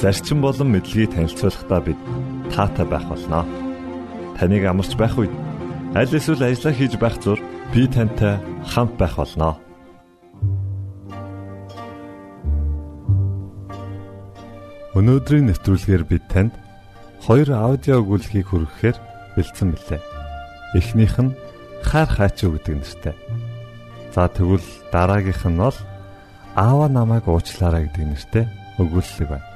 зарчим болон мэдлэгийг танилцуулахдаа бид таатай байх болноо. Таныг амарч байх үед аль эсвэл ажиллаа хийж байх зур би тантай хамт байх болноо. Өнөөдрийн нэвтрүүлгээр бид танд хоёр аудио өгүүлбэрийг хүргэхээр бэлдсэн билээ. Эхнийх нь хаар хаачуу гэдэг нэртэй. За тэгвэл дараагийнх нь бол аава намайг уучлаарай гэдэг нэртэй өгүүлэлэг байна.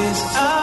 is out.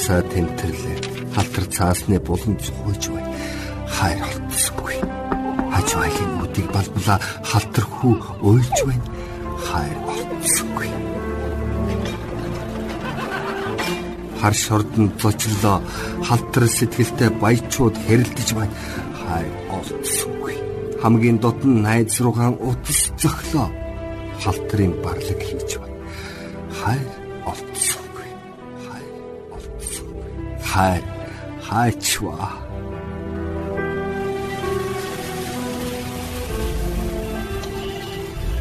Халаасаа тэмтэрлээ. Халтар цаасны булан цохойж бай. Хайр олдсонгүй хаж байгийн үдийг балбала халтар хүү уйлж байна. Хайр олдсонгүй хар шордон зочлоо халтар сэтгэлтэй баячууд хэрэлдэж байна. Хайр олдсонгүй хамгийн дотн найз руугаан утас зөглөө халтрын барлаг хийж байна. Хайр хайр хайчва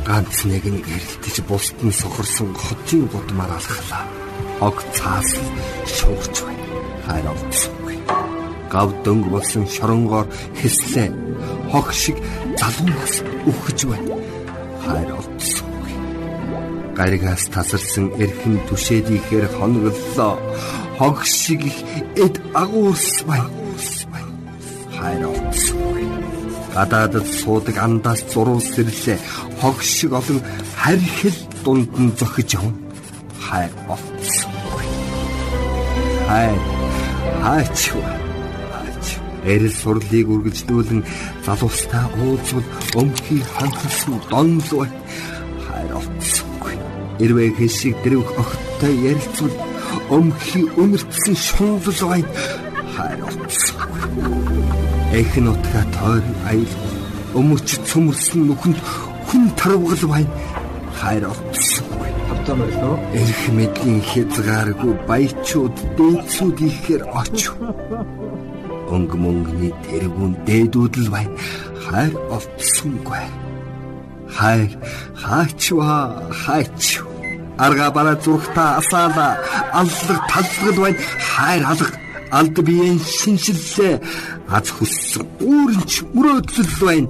ганц нэг нь гэрэлтэж бусд нь сохорсон хотын гудмаар алхлаа. Ог цаас шуурч байна. Хайр олдсонгүй. Гав дөнгө болсон шоронгоор хэслээ. Хог шиг залуунаас үхэж байна. Хайр. Гаригаас тасарсан эрхэм түшээд ихээр хоноглолоо. Хог шиг их эд агуурс байна. Хайр олдсонгүй. Гадаадд суудаг андаас зурвал сэрлээ. Хог шиг олон харьхил дунд нь зохиж явна. Хайр олдсонгүй. Хайр хаачва. Эрэл сурлыг үргэлжлүүлэн залуустаа уулзвал өмхий ханхсан донлоо Ирвэ хэсэг дэрвх огттой ярилцвал өмхий өнөртсөн шунлал бай хайр олдсонгүй. Эхэн утга тойр аял өмөрч цөмөрсөн нүхэнд хүн тарвгал бай хайр олдсонгүй. автоморлоо Эрх мэдлийн хязгааргүй баячууд дээдсүүд ихээр очив өнгө мөнгөний тэргүүн дээдүүд л байна. Хайр олдсонгүй. Хайр хаачва хаач. Арга бара зүрхта асаала аллаг таллагд байна. Хайр алга алд биеийн шинжиллээ аз хүссэн үүрэнч мөрөөдөл байна.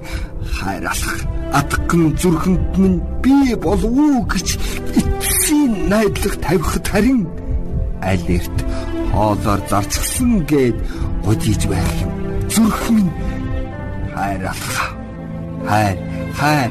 Хайр алга атган зүрхэнд минь би болов уу гэж эцсийн найдлага тавихад харин аль эрт хоолоор зарцсан гээд годиж байх юм. Зүрх минь хайр алга. Хайр, хайр,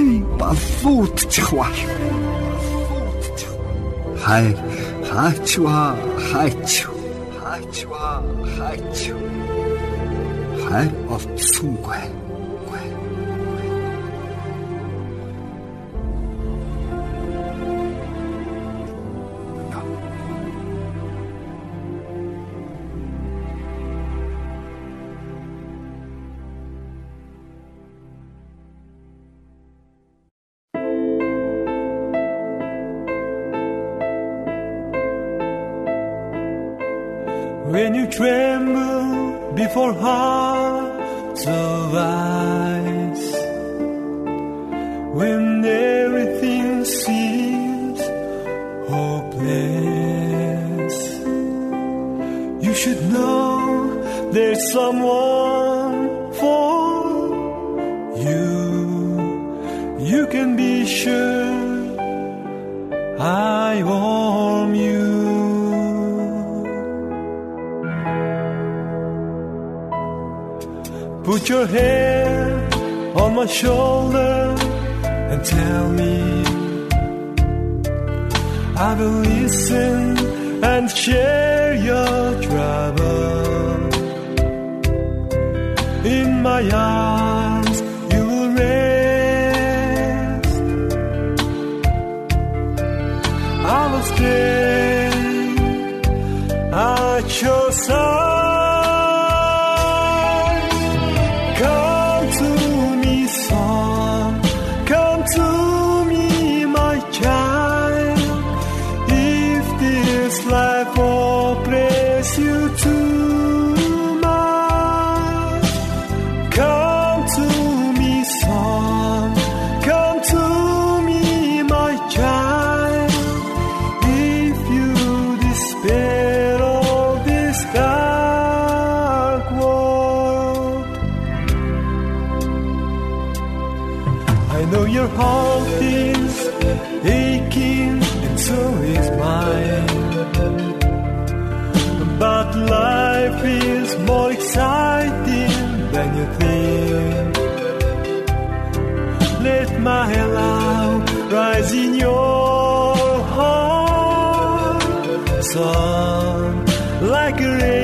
хэн балуутчих вэ? Хайр хаачва хаач хаачва хаач хайр before hearts of ice, when everything seems hopeless, you should know there's someone your hand on my shoulder and tell me I will listen and share your trouble. In my arms you will rest. I will stay your side. Like a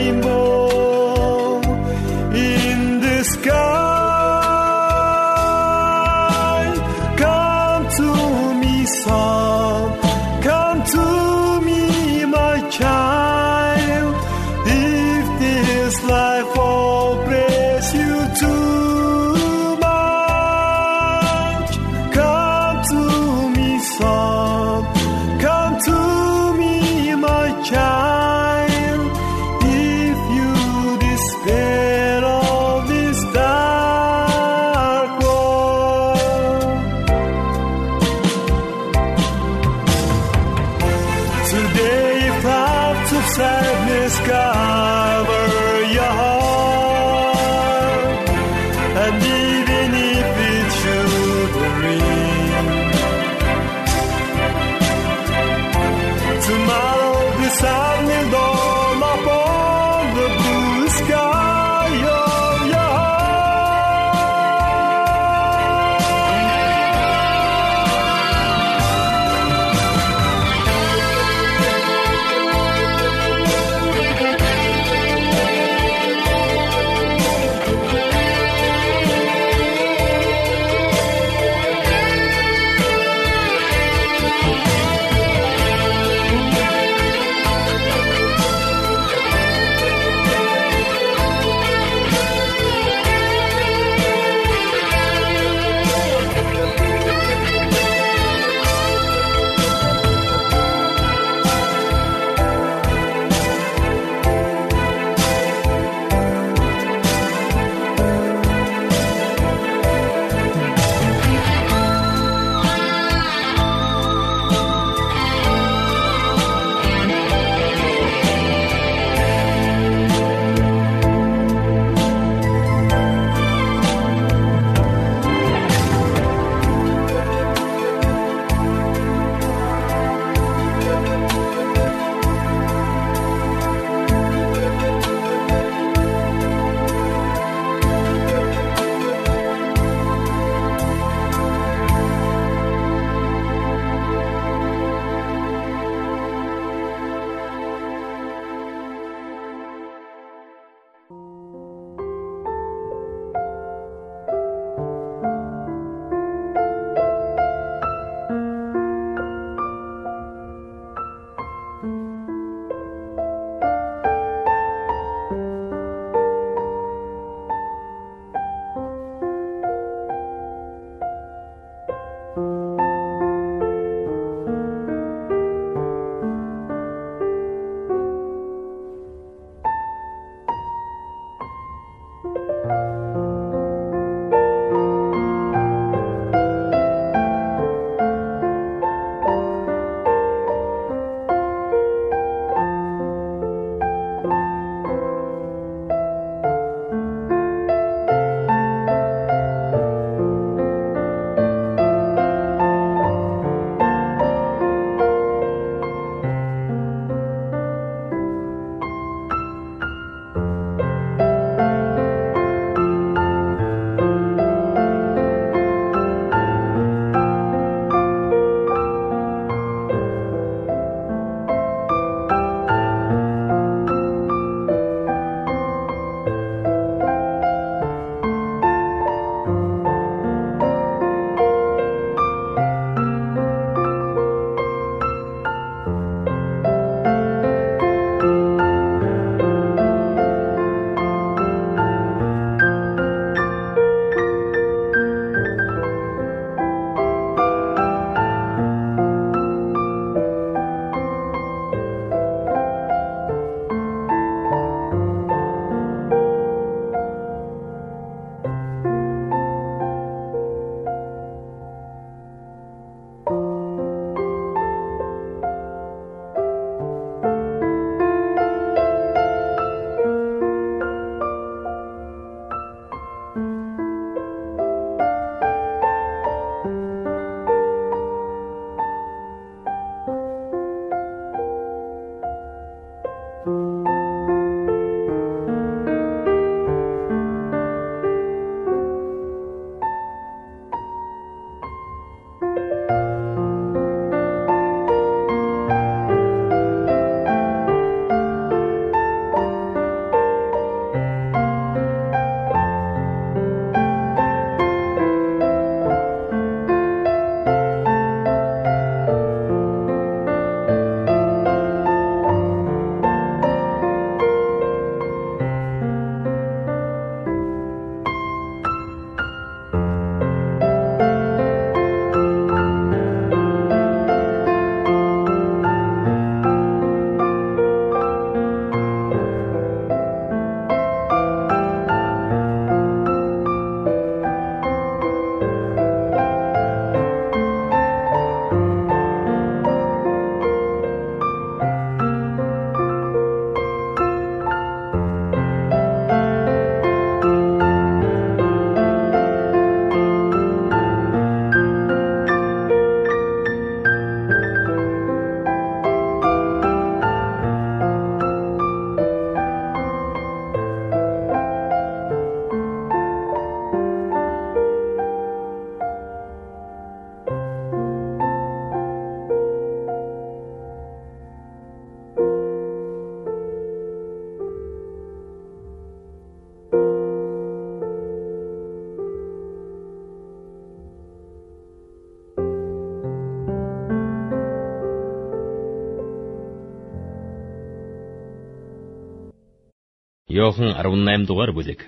Йохан 18 дугаар бүлэг.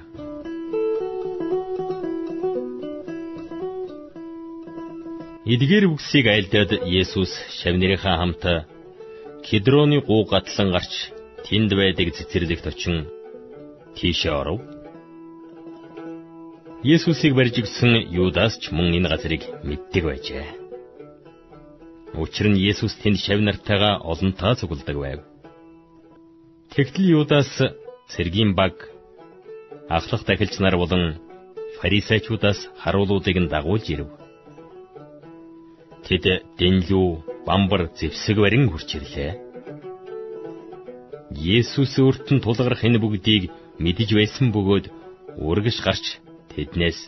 Эдгээр үгсийг айлдаад Есүс шавнырийнхаа хамт Кедроны гуу гатлан гарч тэнд байдаг цэцэрлэгт очин тийшээ оров. Есүсийг барьж гисэн Юдас ч мөн энэ газрыг мэддэг байжээ. Учир нь Есүс тэнд шав нартайгаа олонтаа цугладаг байв. Тэгтэл Юдас цэргийн баг ахлах дахилч нар болон фарисеучудаас харуулуудыг нь дагуулж ирэв. Тэд дэнлүү бамбар зэвсэг барин хурч ирлээ. Есүс өөрт нь тулгарх энэ бүгдийг мэдэж байсан бөгөөд үргэж гарч тэднээс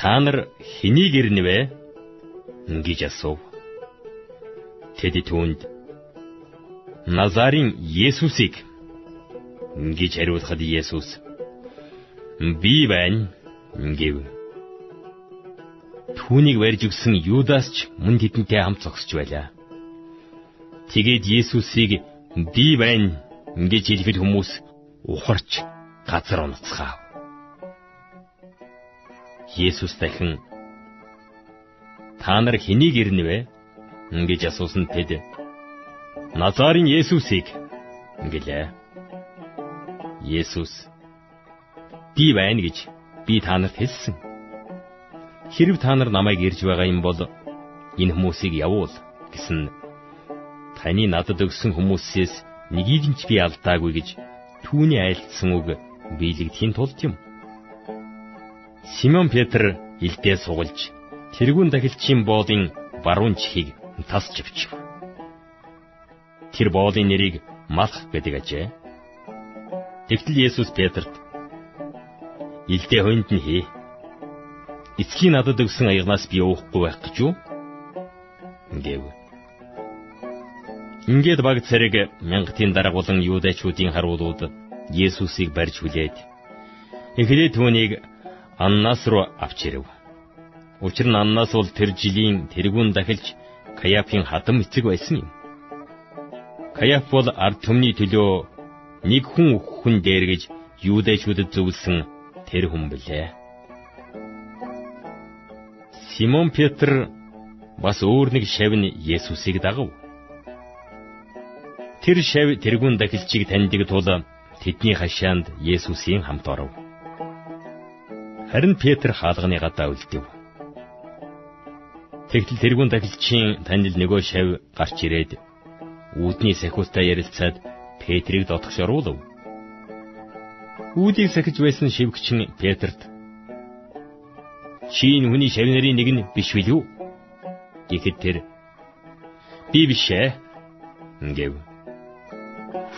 Та нар хэнийг ирнэвэ? гэж асуув. Тэд түүнд Назарын Есүсийг гэж хариулахад Есүс би байна гэв. Түүнийг барьж өгсөн Юдас ч мөн тэдэнтэй хамт зогсож байлаа. Тэгээд Есүсийг би байна гэж хэлэхэд хүмүүс ухарч газар унацгаав. Есүс дахин та нар хэнийг ирнэвэ гэж асуусан тэд Назарын Есүсийг гэлээ. Есүс би байна гэж би та нарт хэлсэн. Хэрв та нар намайг ирж байгаа юм бол энэ хүмүүсийг явуул гэсэн таны надад өгсөн хүмүүсээс нэгийг нь ч би алдаагүй гэж түүний айлтсан үг биелэгдэхийн тулд юм. Симон Петр илдээ сугалж тэрүүн дахилчийн боолын баруун чихийг тасч авчив. Тэр боолын нэрийг Малх гэдэг ажээ. Тэгтэл Есүс Петрт "Илдээ хонд нь хий. Эцгийн надад өгсөн аягнаас би уухгүй байх гэж юу?" гэв. Ингээд баг царэг мянгатын дарга болон юудачуудын харуулууд Есүсийг барьж хүлээд эхлээд түүнийг Аннас руу авч ирэв. Учир нь Аннас бол тэр жилийн тэргүүн дахилж Каяфын хадам эцэг байсан юм. Каяф бол ард түмний төлөө нэг хүн хүн дээр гэж юудэчүүдэд зөвлөсөн тэр хүн билээ. Симон Петр бас өөр нэг шав нь Есүсийг дагав. Тэр шав тэрүүн дахилчийг таньдаг тул тэдний хашаанд Есүсийн хамт оров. Харин Петр хаалганы гадаа үлдэв. Тэгтэл тэрүүн дахилчийн танил нөгөө шав гарч ирээд үүдний сахиустай ярилцаад Петрийг дотгош оруулав. Үүдийг сахиж байсан шивгч нь Петрт "Чи энэ хүний шав нарын нэг нь биш билүү?" гэхэд тэр "Би биш ээ" гэв.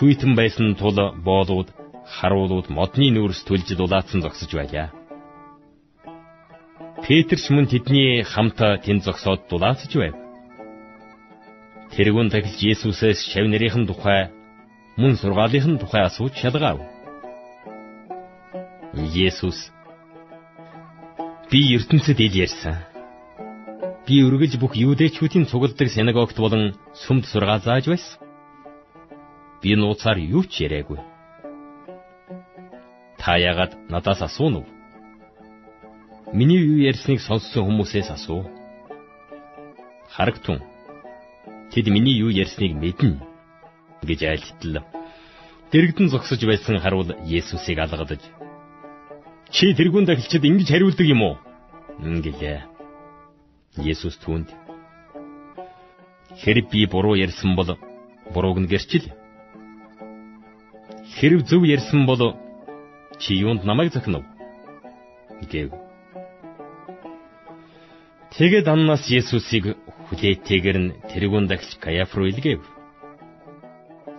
хүйтэн байсан тул боолууд, харуулууд модны нүүрс төлж дулаацсан зогсож байлаа. Петр ч мөн тэдний хамт тэнд зогсоод дулаацж байв. Тэргүүн тахилж Есүсээс шав нарийнхэн тухай мөн сургаалынхын тухай асууж шалгаав. Есүс би ертөнцид ил ярьсан. Би үргэлж бүх юудэчүүдийн цугладаг синагогт болон сүмд сургаал зааж байсан. Би нууцаар юу ч яриаггүй. Та яагаад надаас асуув? Миний юу ярьсныг сонссон хүмүүсээс асуу. Харагтун. Тэд миний юу ярьсныг мэднэ гэж айлтлаа. Дэрэгдэн зогсож байсан харуул Есүсийг алгадаж Чи тэрүүн дахилчид ингэж хариулдаг юм уу? Ингэлээ. Есүс түүнд Хэрэг би буруу ярьсан бол бурууг нь гэрчил. Хэрэг зөв ярьсан бол чи юунд намайг захинав? гэв. Тэгээд Аннас Есүсийг хүлээтэйгэр нь тэрүүн дахилч Каяф руу илгээв.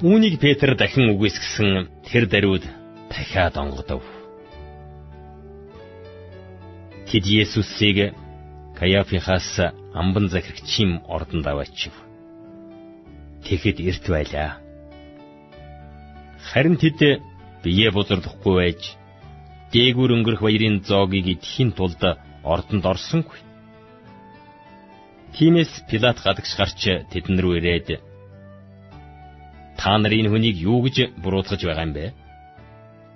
Үүнийг Петр дахин үгүйсгсэн тэр даруйд дахиад онгодов. Тэд Есүсийг Каяфихаас амбан захирагчийн ордонд аваачив. Тэгэхэд эрт байлаа. Харин тэд бие бузарлахгүй байж дээгүүр өнгөрөх баярын зоогийг идэхийн тулд ордонд орсонгүй. Тиймээс Пилат гадагш гарч тэдэн рүү ирээд та нар энэ хүнийг юу гэж буруутгаж байгаа юм бэ?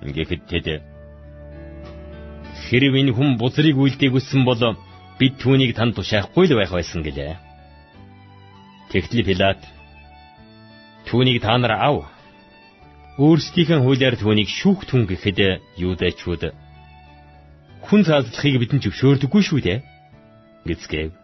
Ингээд тэд Хэрв энэ хүн бузрыг үлдээгүйсэн бол бид түүнийг танд тушаахгүй л байх байсан гэлээ. Тэгтэл Пилат түүнийг та нар ав. Өөрсдийнхээ хуулиар түүнийг шүүх түн гэхэд юудэчүүд хүн цаадлахыг бидэнд зөвшөөрдөггүй шүү дээ. гэцгээв.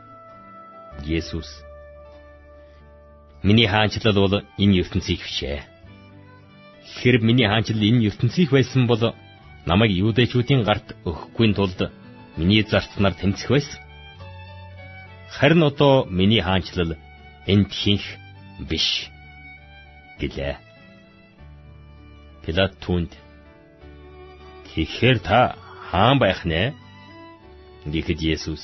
Есүс Миний хаанчлал бол энэ ертөнцийг бишээ Хэрэг миний хаанчлал энэ ертөнцийнх байсан бол намайг юудэчүүдийн гарт өгөхгүй тулд миний зарцнаар тэнцэх байсан. Харин одоо миний хаанчлал энд хинх биш гэлээ. Пилат түнд Тэгэхээр та хаан байх нэ? Гэхэд Есүс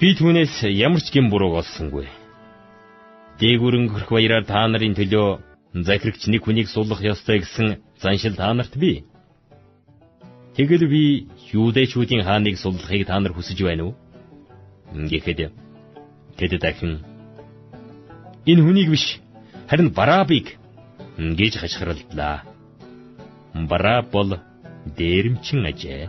би түүнээс ямар ч гэм бурууг олсонгүй Дээгүрэн хөрх баяраар та нарын төлөө захирагч нэг хүнийг суллах ёстой гэсэн заншил та нарт бий. Тэгэл би юудэчүүдийн хааныг суллахыг та нар хүсэж байна уу? Ингээд тэд дахин энэ хүнийг биш харин Барабыг гэж хашгиралдлаа. Бараа бол дээрэмчин ажээ.